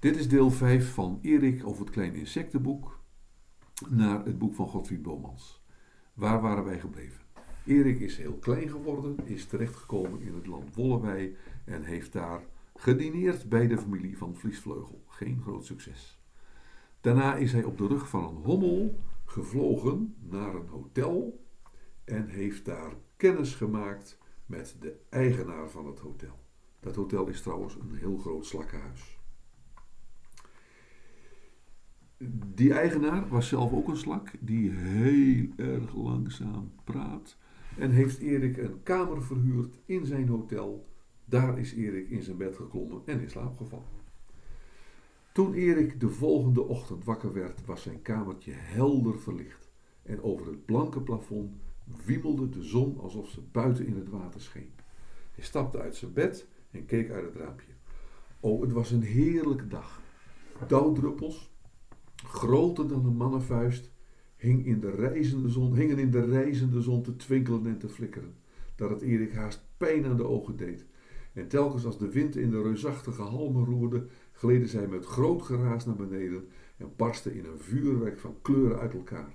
Dit is deel 5 van Erik over het kleine insectenboek naar het boek van Godfried Bomans. Waar waren wij gebleven? Erik is heel klein geworden, is terechtgekomen in het land Wollewij en heeft daar gedineerd bij de familie van Vliesvleugel. Geen groot succes. Daarna is hij op de rug van een hommel gevlogen naar een hotel en heeft daar kennis gemaakt met de eigenaar van het hotel. Dat hotel is trouwens een heel groot slakkenhuis. Die eigenaar was zelf ook een slak die heel erg langzaam praat. En heeft Erik een kamer verhuurd in zijn hotel. Daar is Erik in zijn bed geklommen en in slaap gevallen. Toen Erik de volgende ochtend wakker werd, was zijn kamertje helder verlicht. En over het blanke plafond wiemelde de zon alsof ze buiten in het water scheen. Hij stapte uit zijn bed en keek uit het raampje. Oh, het was een heerlijke dag. Dauwdruppels, groter dan een mannenvuist, hing in de reizende zon, hingen in de reizende zon te twinkelen en te flikkeren, dat het Erik haast pijn aan de ogen deed. En telkens als de wind in de reusachtige halmen roerde, gleden zij met groot geraas naar beneden en barsten in een vuurwerk van kleuren uit elkaar.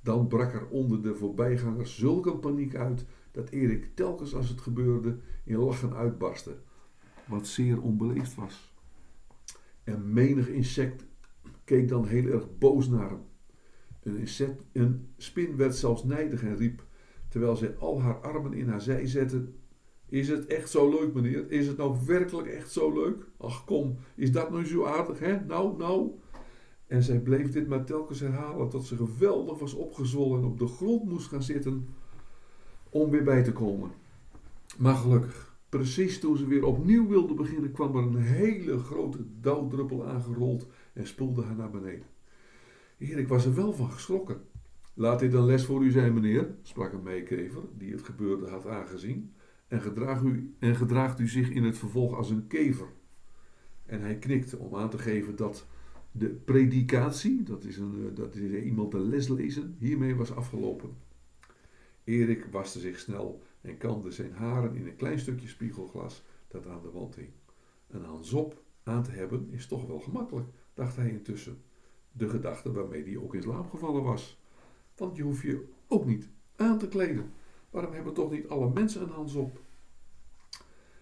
Dan brak er onder de voorbijgangers zulk een paniek uit dat Erik telkens als het gebeurde in lachen uitbarstte, wat zeer onbeleefd was. En menig insect keek dan heel erg boos naar hem. Een, een spin werd zelfs nijdig en riep, terwijl zij al haar armen in haar zij zette: Is het echt zo leuk, meneer? Is het nou werkelijk echt zo leuk? Ach kom, is dat nu zo aardig, hè? Nou, nou. En zij bleef dit maar telkens herhalen tot ze geweldig was opgezwollen en op de grond moest gaan zitten om weer bij te komen. Maar gelukkig, precies toen ze weer opnieuw wilde beginnen, kwam er een hele grote dauwdruppel aangerold en spoelde haar naar beneden. Erik was er wel van geschrokken. Laat dit een les voor u zijn, meneer, sprak een meekever die het gebeurde had aangezien, en, gedraagt u, en gedraagt u zich in het vervolg als een kever. En hij knikte om aan te geven dat de predikatie, dat is, een, dat is iemand de les lezen, hiermee was afgelopen. Erik waste zich snel en kamde zijn haren in een klein stukje spiegelglas dat aan de wand hing. Een handsop aan te hebben is toch wel gemakkelijk, dacht hij intussen. De gedachte waarmee hij ook in slaap gevallen was. Want je hoeft je ook niet aan te kleden. Waarom hebben toch niet alle mensen een handsop?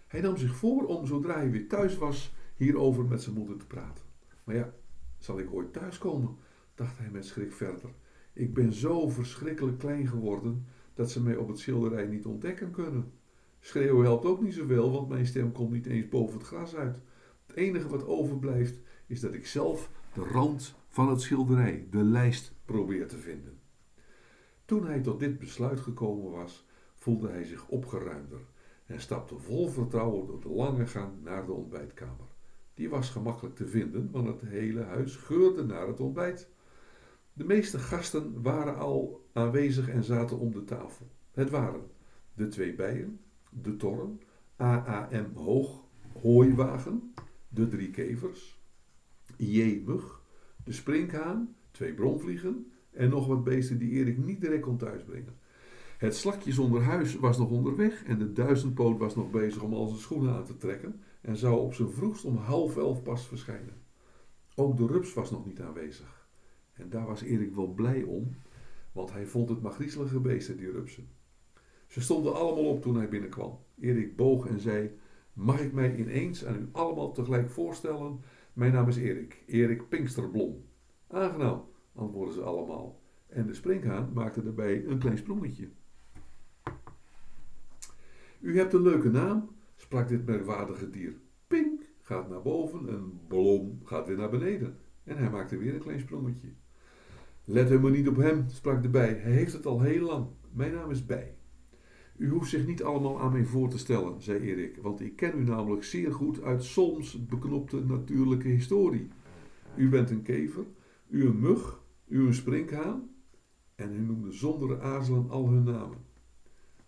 Hij nam zich voor om zodra hij weer thuis was hierover met zijn moeder te praten. Maar ja, zal ik ooit thuiskomen? dacht hij met schrik verder. Ik ben zo verschrikkelijk klein geworden dat ze mij op het schilderij niet ontdekken kunnen. Schreeuwen helpt ook niet zoveel, want mijn stem komt niet eens boven het gras uit. Het enige wat overblijft is dat ik zelf de rand van het schilderij, de lijst, probeer te vinden. Toen hij tot dit besluit gekomen was, voelde hij zich opgeruimder en stapte vol vertrouwen door de lange gang naar de ontbijtkamer. Die was gemakkelijk te vinden, want het hele huis geurde naar het ontbijt. De meeste gasten waren al aanwezig en zaten om de tafel. Het waren de twee bijen, de torren, AAM Hoog Hooiwagen, de drie kevers, J. Mug, de sprinkhaan, twee bronvliegen en nog wat beesten die Erik niet direct kon thuisbrengen. Het slakje zonder huis was nog onderweg en de duizendpoot was nog bezig om al zijn schoenen aan te trekken en zou op zijn vroegst om half elf pas verschijnen. Ook de rups was nog niet aanwezig. En daar was Erik wel blij om, want hij vond het maar griezelige beesten, die rupsen. Ze stonden allemaal op toen hij binnenkwam. Erik boog en zei: Mag ik mij ineens aan u allemaal tegelijk voorstellen? Mijn naam is Erik, Erik Pinksterblom. Aangenaam, antwoordden ze allemaal. En de springhaan maakte daarbij een klein sprongetje. U hebt een leuke naam, sprak dit merkwaardige dier. Pink gaat naar boven en Blom gaat weer naar beneden. En hij maakte weer een klein sprongetje. Let maar niet op hem, sprak de bij. Hij heeft het al heel lang. Mijn naam is Bij. U hoeft zich niet allemaal aan mij voor te stellen, zei Erik, want ik ken u namelijk zeer goed uit soms beknopte natuurlijke historie. U bent een kever, u een mug, u een sprinkhaan, en hij noemde zonder aarzelen al hun namen.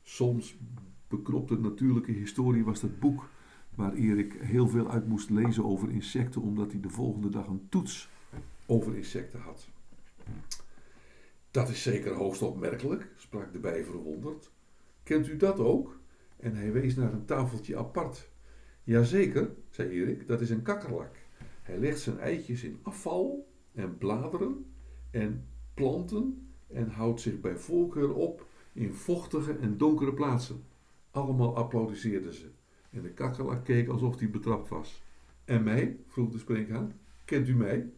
Soms beknopte natuurlijke historie was dat boek waar Erik heel veel uit moest lezen over insecten, omdat hij de volgende dag een toets over insecten had. Dat is zeker hoogst opmerkelijk, sprak de bij verwonderd. Kent u dat ook? En hij wees naar een tafeltje apart. Jazeker, zei Erik, dat is een kakkerlak. Hij legt zijn eitjes in afval en bladeren en planten en houdt zich bij voorkeur op in vochtige en donkere plaatsen. Allemaal applaudisseerden ze. En de kakkelak keek alsof hij betrapt was. En mij? vroeg de sprinkhaan. Kent u mij?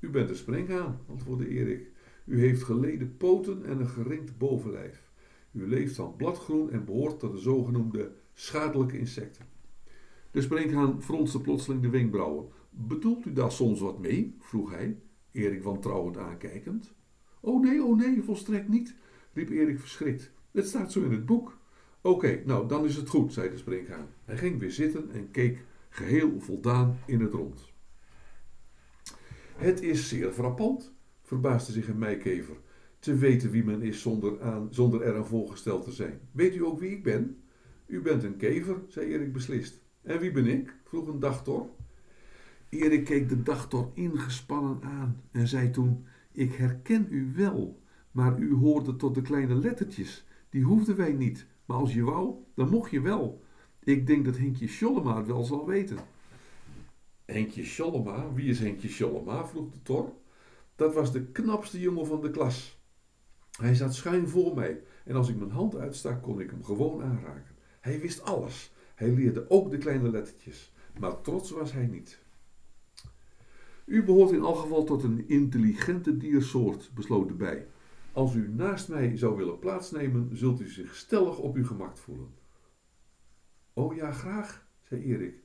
U bent een sprinkhaan, antwoordde Erik. U heeft geleden poten en een geringd bovenlijf. U leeft van bladgroen en behoort tot de zogenoemde schadelijke insecten. De sprinkhaan fronste plotseling de wenkbrauwen. Bedoelt u daar soms wat mee? vroeg hij, Erik wantrouwend aankijkend. Oh nee, oh nee, volstrekt niet, riep Erik verschrikt. Het staat zo in het boek. Oké, nou dan is het goed, zei de sprinkhaan. Hij ging weer zitten en keek geheel voldaan in het rond. Het is zeer frappant, verbaasde zich een meikever, te weten wie men is zonder, aan, zonder er aan voorgesteld te zijn. Weet u ook wie ik ben? U bent een kever, zei Erik beslist. En wie ben ik? vroeg een dagtor. Erik keek de dagtor ingespannen aan en zei toen: Ik herken u wel, maar u hoorde tot de kleine lettertjes. Die hoefden wij niet, maar als je wou, dan mocht je wel. Ik denk dat Henkje Schollema het wel zal weten. Henkje Schollema? Wie is Henkje Schollema? vroeg de tor. Dat was de knapste jongen van de klas. Hij zat schuin voor mij en als ik mijn hand uitstak kon ik hem gewoon aanraken. Hij wist alles. Hij leerde ook de kleine lettertjes, maar trots was hij niet. U behoort in elk geval tot een intelligente diersoort, besloot de bij. Als u naast mij zou willen plaatsnemen, zult u zich stellig op uw gemak voelen. Oh ja, graag, zei Erik.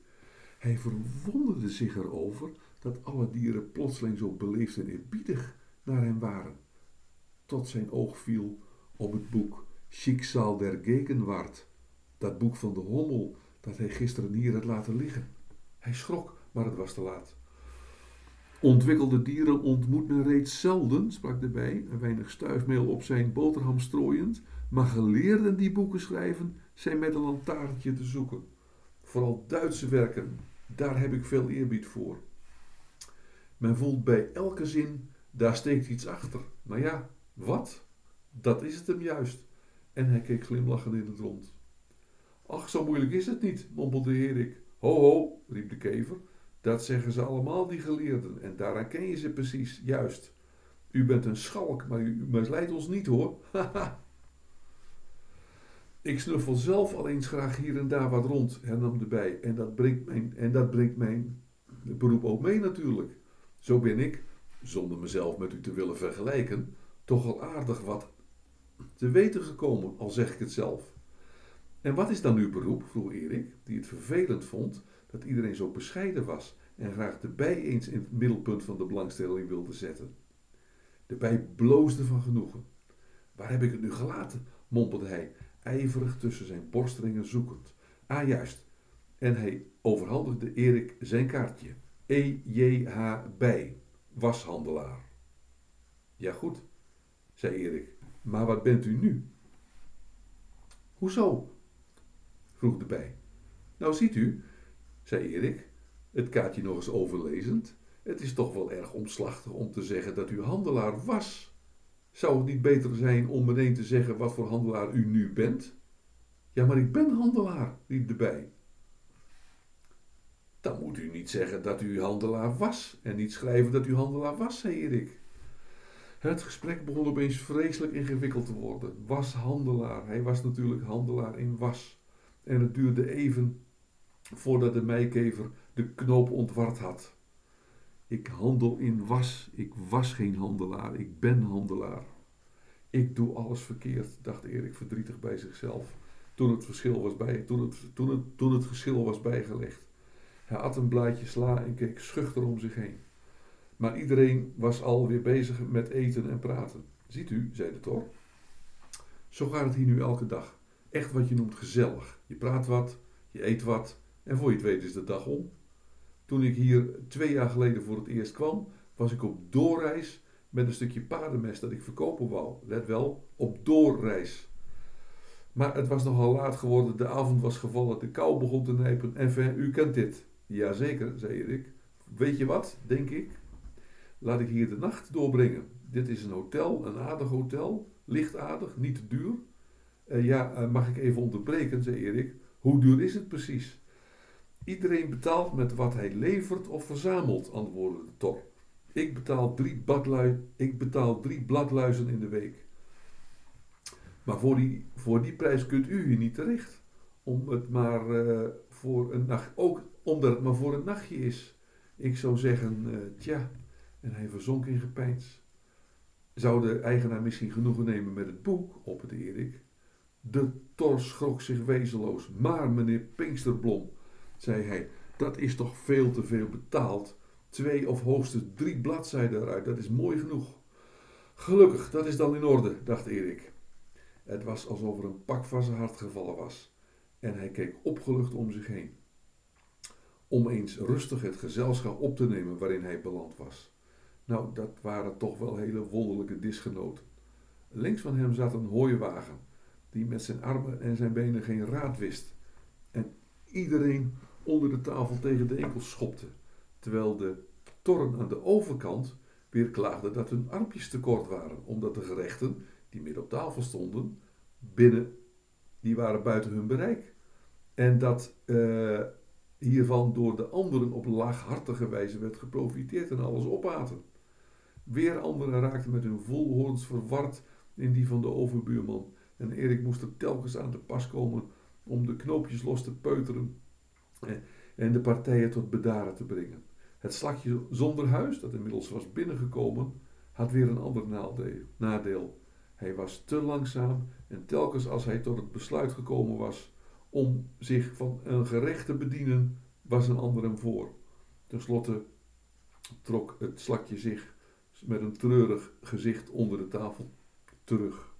Hij verwonderde zich erover dat alle dieren plotseling zo beleefd en eerbiedig naar hem waren. Tot zijn oog viel op het boek Schicksal der Gegenwart, dat boek van de hommel dat hij gisteren hier had laten liggen. Hij schrok, maar het was te laat. Ontwikkelde dieren ontmoet men reeds zelden, sprak de bij, een weinig stuifmeel op zijn boterham strooiend, maar geleerden die boeken schrijven zijn met een lantaarntje te zoeken. Vooral Duitse werken, daar heb ik veel eerbied voor. Men voelt bij elke zin, daar steekt iets achter. Maar ja, wat? Dat is het hem juist. En hij keek glimlachend in het rond. Ach, zo moeilijk is het niet, mompelde Erik. Ho, ho, riep de kever. Dat zeggen ze allemaal, die geleerden, en daaraan ken je ze precies, juist. U bent een schalk, maar u misleidt ons niet, hoor. Haha. Ik snuffel zelf al eens graag hier en daar wat rond, hernam de bij, en dat brengt mijn, en dat brengt mijn beroep ook mee natuurlijk. Zo ben ik, zonder mezelf met u te willen vergelijken, toch al aardig wat te weten gekomen, al zeg ik het zelf. En wat is dan uw beroep? vroeg Erik, die het vervelend vond dat iedereen zo bescheiden was en graag de bij eens in het middelpunt van de belangstelling wilde zetten. De bij bloosde van genoegen. Waar heb ik het nu gelaten? mompelde hij, ijverig tussen zijn borstringen zoekend. Ah, juist. En hij overhandigde Erik zijn kaartje. E.J.H. Bij, washandelaar. Ja, goed, zei Erik. Maar wat bent u nu? Hoezo? vroeg de bij. Nou, ziet u, zei Erik, het kaartje nog eens overlezend. Het is toch wel erg omslachtig om te zeggen dat u handelaar was. Zou het niet beter zijn om meteen te zeggen wat voor handelaar u nu bent? Ja, maar ik ben handelaar, riep de bij. Dan moet u niet zeggen dat u handelaar was en niet schrijven dat u handelaar was, zei Erik. Het gesprek begon opeens vreselijk ingewikkeld te worden. Was handelaar. Hij was natuurlijk handelaar in was. En het duurde even voordat de meikever de knoop ontward had. Ik handel in was. Ik was geen handelaar. Ik ben handelaar. Ik doe alles verkeerd, dacht Erik verdrietig bij zichzelf. Toen het, verschil was bij, toen, het, toen, het, toen het geschil was bijgelegd. Hij at een blaadje sla en keek schuchter om zich heen. Maar iedereen was alweer bezig met eten en praten. Ziet u, zei de tor. Zo gaat het hier nu elke dag. Echt wat je noemt gezellig. Je praat wat, je eet wat en voor je het weet is de dag om. Toen ik hier twee jaar geleden voor het eerst kwam, was ik op doorreis met een stukje paardenmest dat ik verkopen wou. Let wel, op doorreis. Maar het was nogal laat geworden, de avond was gevallen, de kou begon te nijpen. En u kent dit. Jazeker, zei ik. Weet je wat, denk ik? Laat ik hier de nacht doorbrengen. Dit is een hotel, een aardig hotel. Lichtaardig, niet te duur. Uh, ja, uh, mag ik even onderbreken, zei Erik. Hoe duur is het precies? Iedereen betaalt met wat hij levert of verzamelt, antwoordde de tor. Ik betaal drie, ik betaal bladluizen in de week. Maar voor die, voor die prijs kunt u hier niet terecht. Om het maar uh, voor een nacht, ook omdat het maar voor een nachtje is. Ik zou zeggen, uh, tja, en hij verzonk in gepeins. Zou de eigenaar misschien genoegen nemen met het boek, het Erik? De tor schrok zich wezenloos. Maar meneer Pinksterblom, zei hij, dat is toch veel te veel betaald. Twee of hoogstens drie bladzijden eruit, dat is mooi genoeg. Gelukkig, dat is dan in orde, dacht Erik. Het was alsof er een pak van zijn hart gevallen was. En hij keek opgelucht om zich heen. Om eens rustig het gezelschap op te nemen waarin hij beland was. Nou, dat waren toch wel hele wonderlijke disgenoten. Links van hem zat een hooiwagen, die met zijn armen en zijn benen geen raad wist. En iedereen onder de tafel tegen de enkels schopte, terwijl de torren aan de overkant weer klaagden dat hun armpjes te kort waren, omdat de gerechten, die midden op tafel stonden, binnen, die waren buiten hun bereik. En dat uh, hiervan door de anderen op laaghartige wijze werd geprofiteerd en alles opaten. Weer anderen raakten met hun volhoorns verward in die van de overbuurman. En Erik moest er telkens aan te pas komen om de knoopjes los te peuteren en de partijen tot bedaren te brengen. Het slakje zonder huis, dat inmiddels was binnengekomen, had weer een ander nadeel. Hij was te langzaam en telkens als hij tot het besluit gekomen was om zich van een gerecht te bedienen, was een ander hem voor. Ten slotte trok het slakje zich met een treurig gezicht onder de tafel terug.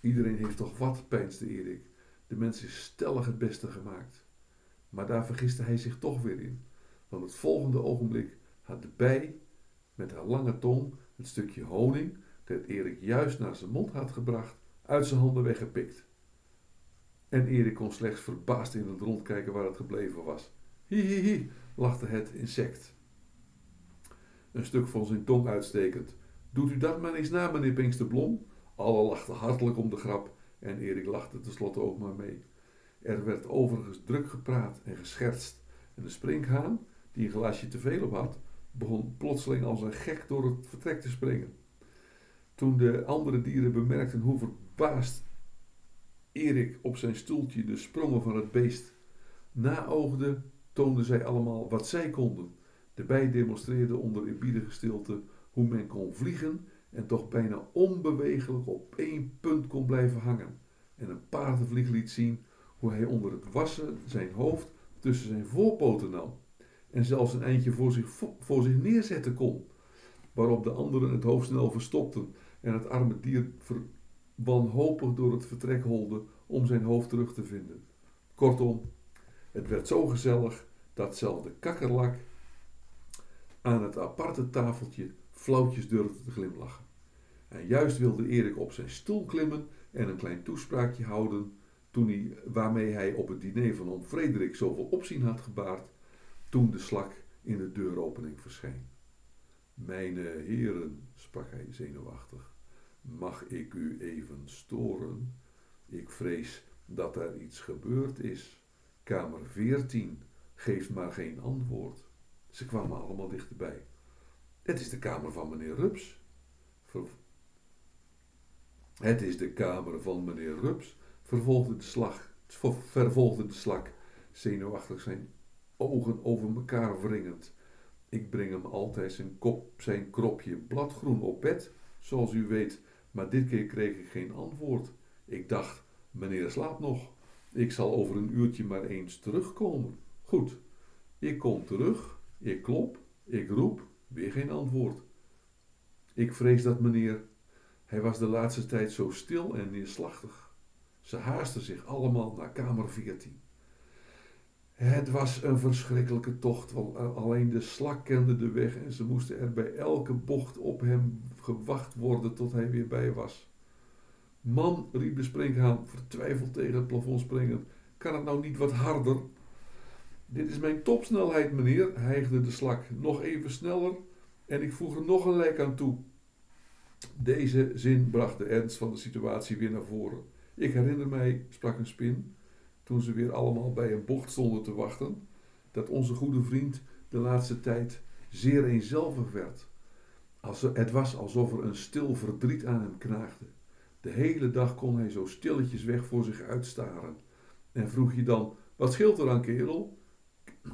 Iedereen heeft toch wat, peinsde Erik. De mens is stellig het beste gemaakt. Maar daar vergiste hij zich toch weer in. Want het volgende ogenblik had de bij met haar lange tong het stukje honing dat Erik juist naar zijn mond had gebracht, uit zijn handen weggepikt. En Erik kon slechts verbaasd in het rond kijken waar het gebleven was. Hi hi hi, lachte het insect een stuk van zijn tong uitstekend. Doet u dat maar eens na, meneer Pinksterblom? Alle lachten hartelijk om de grap en Erik lachte tenslotte ook maar mee. Er werd overigens druk gepraat en geschertst en de sprinkhaan, die een glaasje te veel op had, begon plotseling als een gek door het vertrek te springen. Toen de andere dieren bemerkten hoe verbaasd Erik op zijn stoeltje de sprongen van het beest naoogde, toonden zij allemaal wat zij konden. De bij demonstreerde onder eerbiedige stilte hoe men kon vliegen en toch bijna onbewegelijk op één punt kon blijven hangen. En een paardenvlieg liet zien hoe hij onder het wassen zijn hoofd tussen zijn voorpoten nam en zelfs een eindje voor zich, voor zich neerzetten kon. Waarop de anderen het hoofd snel verstopten en het arme dier wanhopig door het vertrek holde om zijn hoofd terug te vinden. Kortom, het werd zo gezellig dat zelfs de kakkerlak aan het aparte tafeltje flauwtjes durfde te glimlachen. En juist wilde Erik op zijn stoel klimmen en een klein toespraakje houden, toen hij, waarmee hij op het diner van oom Frederik zoveel opzien had gebaard, toen de slak in de deuropening verscheen. Mijne heren, sprak hij zenuwachtig, mag ik u even storen? Ik vrees dat er iets gebeurd is. Kamer 14 geeft maar geen antwoord. Ze kwamen allemaal dichterbij. Het is de kamer van meneer Rups. Het is de kamer van meneer Rups, vervolgde de, slag, vervolgde de slak, zenuwachtig zijn ogen over elkaar wringend. Ik breng hem altijd zijn, kop, zijn kropje bladgroen op bed, zoals u weet, maar dit keer kreeg ik geen antwoord. Ik dacht, meneer slaapt nog. Ik zal over een uurtje maar eens terugkomen. Goed, ik kom terug ik klop, ik roep, weer geen antwoord. Ik vrees dat meneer, hij was de laatste tijd zo stil en neerslachtig. Ze haasten zich allemaal naar kamer 14. Het was een verschrikkelijke tocht, want alleen de slak kende de weg en ze moesten er bij elke bocht op hem gewacht worden tot hij weer bij was. Man, riep de springhaan, vertwijfeld tegen het plafond springend, kan het nou niet wat harder? Dit is mijn topsnelheid, meneer, hijgde de slak. Nog even sneller en ik voeg er nog een lijk aan toe. Deze zin bracht de ernst van de situatie weer naar voren. Ik herinner mij, sprak een spin, toen ze weer allemaal bij een bocht stonden te wachten, dat onze goede vriend de laatste tijd zeer eenzelvig werd. Het was alsof er een stil verdriet aan hem knaagde. De hele dag kon hij zo stilletjes weg voor zich uitstaren. En vroeg je dan: Wat scheelt er aan, kerel?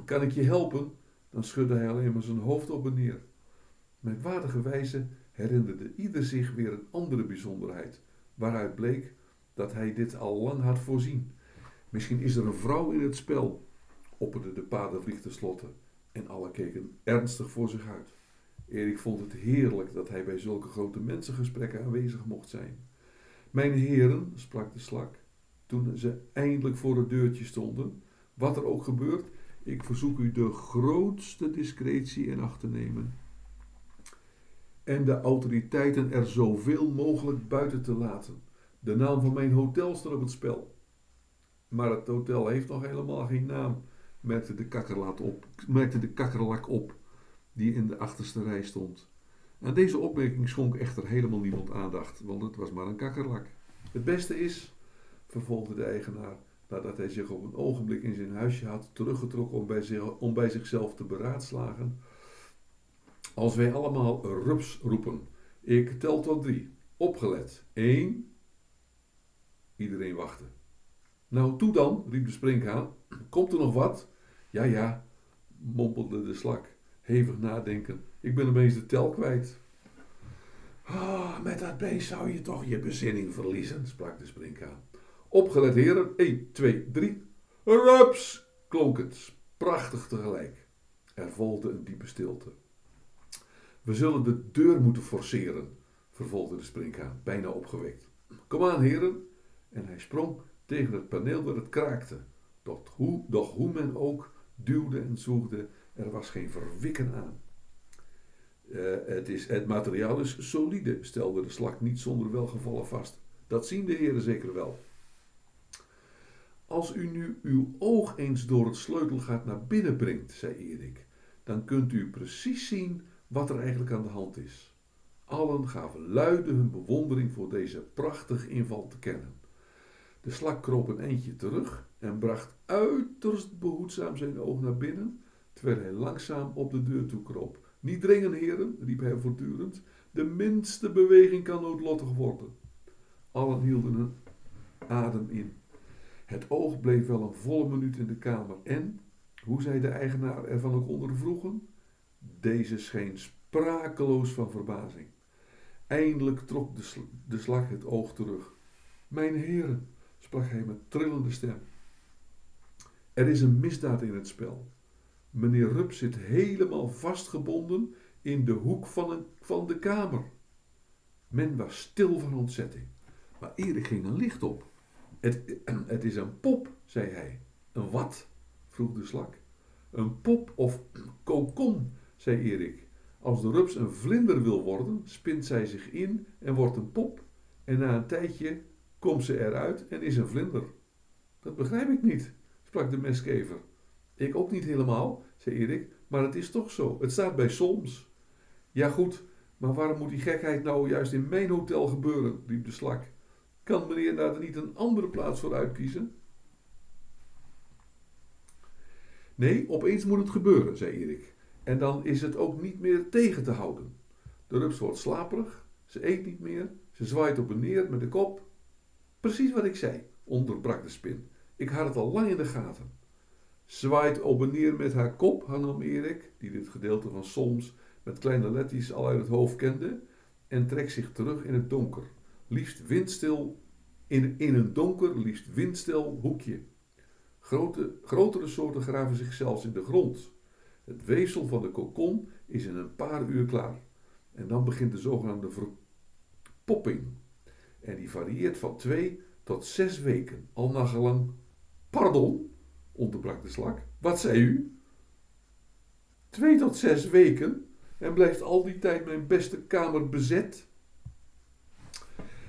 Kan ik je helpen? Dan schudde hij alleen maar zijn hoofd op en neer. Merkwaardige wijze herinnerde ieder zich weer een andere bijzonderheid, waaruit bleek dat hij dit al lang had voorzien. Misschien is er een vrouw in het spel, opperde de paardenvlieg tenslotte, en alle keken ernstig voor zich uit. Erik vond het heerlijk dat hij bij zulke grote mensengesprekken aanwezig mocht zijn. Mijn heren, sprak de slak, toen ze eindelijk voor het deurtje stonden, wat er ook gebeurt, ik verzoek u de grootste discretie in acht te nemen en de autoriteiten er zoveel mogelijk buiten te laten. De naam van mijn hotel staat op het spel. Maar het hotel heeft nog helemaal geen naam, merkte de, kakkerlak op, merkte de kakkerlak op, die in de achterste rij stond. Aan deze opmerking schonk echter helemaal niemand aandacht, want het was maar een kakkerlak. Het beste is, vervolgde de eigenaar, nadat hij zich op een ogenblik in zijn huisje had teruggetrokken om bij, zichzelf te beraadslagen, als wij allemaal rups roepen. Ik tel tot drie. Opgelet. Eén. Iedereen wachtte. Nou, toe dan, riep de sprinkhaan. Komt er nog wat? Ja, ja, mompelde de slak, hevig nadenken. Ik ben opeens de tel kwijt. Ah, met dat beest zou je toch je bezinning verliezen, sprak de sprinkhaan. Opgelet, heren. 1, 2, 3. Rups, klonk het, prachtig tegelijk. Er volgde een diepe stilte. We zullen de deur moeten forceren, vervolgde de sprinkhaan, bijna opgewekt. Kom aan, heren. En hij sprong tegen het paneel dat het kraakte. Doch hoe, doch hoe men ook duwde en zoegde, er was geen verwikken aan. Uh, het, is, het materiaal is solide, stelde de slak niet zonder welgevallen vast. Dat zien de heren zeker wel. Als u nu uw oog eens door het sleutelgat naar binnen brengt, zei Erik, dan kunt u precies zien wat er eigenlijk aan de hand is. Allen gaven luide hun bewondering voor deze prachtige inval te kennen. De slak kroop een eindje terug en bracht uiterst behoedzaam zijn oog naar binnen, terwijl hij langzaam op de deur toe kroop. Niet dringen, heren, riep hij voortdurend. De minste beweging kan noodlottig worden. Allen hielden hun adem in. Het oog bleef wel een volle minuut in de kamer en, hoe zij de eigenaar ervan ook ondervroegen, deze scheen sprakeloos van verbazing. Eindelijk trok de, de slag het oog terug. Mijn heren, sprak hij met trillende stem. Er is een misdaad in het spel. Meneer Rup zit helemaal vastgebonden in de hoek van, een, van de kamer. Men was stil van ontzetting. Maar Erik ging een licht op. Het, het is een pop, zei hij. Een wat? vroeg de slak. Een pop of kokon, zei Erik. Als de rups een vlinder wil worden, spint zij zich in en wordt een pop. En na een tijdje komt ze eruit en is een vlinder. Dat begrijp ik niet, sprak de meskever. Ik ook niet helemaal, zei Erik, maar het is toch zo. Het staat bij Solms. Ja goed, maar waarom moet die gekheid nou juist in mijn hotel gebeuren? riep de slak. Kan meneer daar niet een andere plaats voor uitkiezen? Nee, opeens moet het gebeuren, zei Erik. En dan is het ook niet meer tegen te houden. De rups wordt slaperig, ze eet niet meer, ze zwaait op en neer met de kop. Precies wat ik zei, onderbrak de spin. Ik had het al lang in de gaten. Zwaait op en neer met haar kop, hernam Erik, die dit gedeelte van soms met kleine letties al uit het hoofd kende, en trekt zich terug in het donker. Liefst windstil, in, in een donker, liefst windstil hoekje. Grote, grotere soorten graven zich zelfs in de grond. Het weefsel van de kokon is in een paar uur klaar. En dan begint de zogenaamde verpopping. En die varieert van twee tot zes weken, al nagelang. Pardon, onderbrak de slak. Wat zei u? Twee tot zes weken? En blijft al die tijd mijn beste kamer bezet?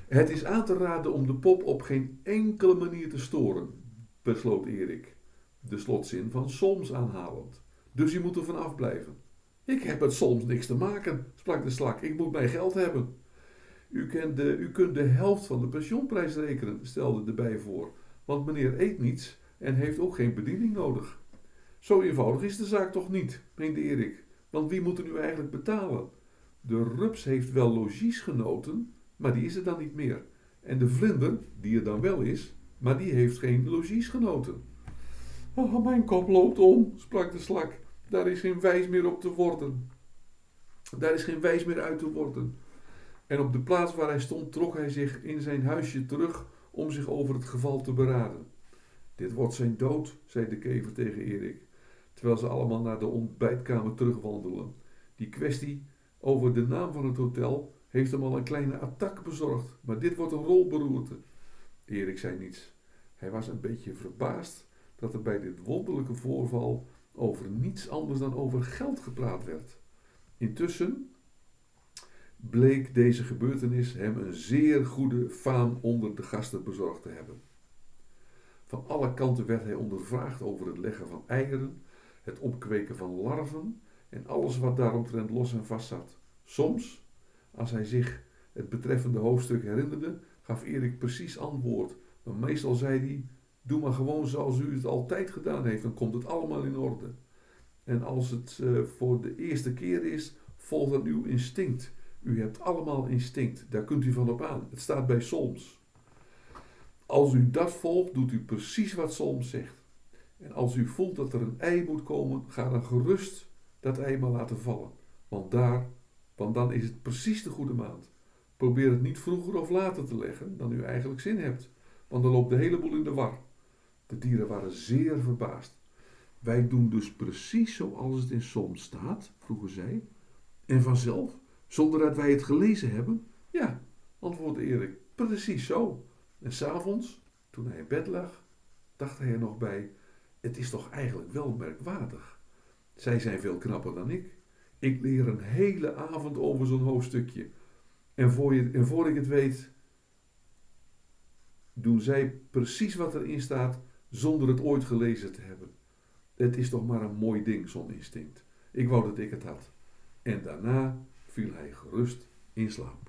Het is aan te raden om de pop op geen enkele manier te storen, besloot Erik, de slotzin van Soms aanhalend. Dus je moet er van afblijven. Ik heb het soms niks te maken, sprak de slak. Ik moet mijn geld hebben. U, u kunt de helft van de pensioenprijs rekenen, stelde de bij voor. Want meneer eet niets en heeft ook geen bediening nodig. Zo eenvoudig is de zaak toch niet, meende Erik. Want wie moet er nu eigenlijk betalen? De rups heeft wel logiesgenoten, maar die is er dan niet meer. En de vlinder, die er dan wel is, maar die heeft geen logiesgenoten. Oh, mijn kop loopt om, sprak de slak. Daar is geen wijs meer op te worden. Daar is geen wijs meer uit te worden. En op de plaats waar hij stond trok hij zich in zijn huisje terug om zich over het geval te beraden. Dit wordt zijn dood, zei de kever tegen Erik, terwijl ze allemaal naar de ontbijtkamer terugwandelen. Die kwestie over de naam van het hotel heeft hem al een kleine attack bezorgd, maar dit wordt een rolberoerte. Erik zei niets. Hij was een beetje verbaasd dat er bij dit wonderlijke voorval over niets anders dan over geld gepraat werd. Intussen bleek deze gebeurtenis hem een zeer goede faam onder de gasten bezorgd te hebben. Van alle kanten werd hij ondervraagd over het leggen van eieren, het opkweken van larven en alles wat daaromtrent los en vast zat. Soms, als hij zich het betreffende hoofdstuk herinnerde, gaf Erik precies antwoord, maar meestal zei hij: Doe maar gewoon zoals u het altijd gedaan heeft, dan komt het allemaal in orde. En als het uh, voor de eerste keer is, volg dan uw instinct. U hebt allemaal instinct, daar kunt u van op aan. Het staat bij Solms. Als u dat volgt, doet u precies wat Solms zegt. En als u voelt dat er een ei moet komen, ga dan gerust dat ei maar laten vallen. Want daar, want dan is het precies de goede maand. Probeer het niet vroeger of later te leggen dan u eigenlijk zin hebt, want dan loopt de hele boel in de war. De dieren waren zeer verbaasd. Wij doen dus precies zoals het in Soms staat, vroegen zij. En vanzelf, zonder dat wij het gelezen hebben? Ja, antwoordde Erik, precies zo. En s'avonds, toen hij in bed lag, dacht hij er nog bij: Het is toch eigenlijk wel merkwaardig. Zij zijn veel knapper dan ik. Ik leer een hele avond over zo'n hoofdstukje. En voor, je, en voor ik het weet, doen zij precies wat erin staat zonder het ooit gelezen te hebben. Het is toch maar een mooi ding, zo'n instinct. Ik wou dat ik het had. En daarna viel hij gerust in slaap.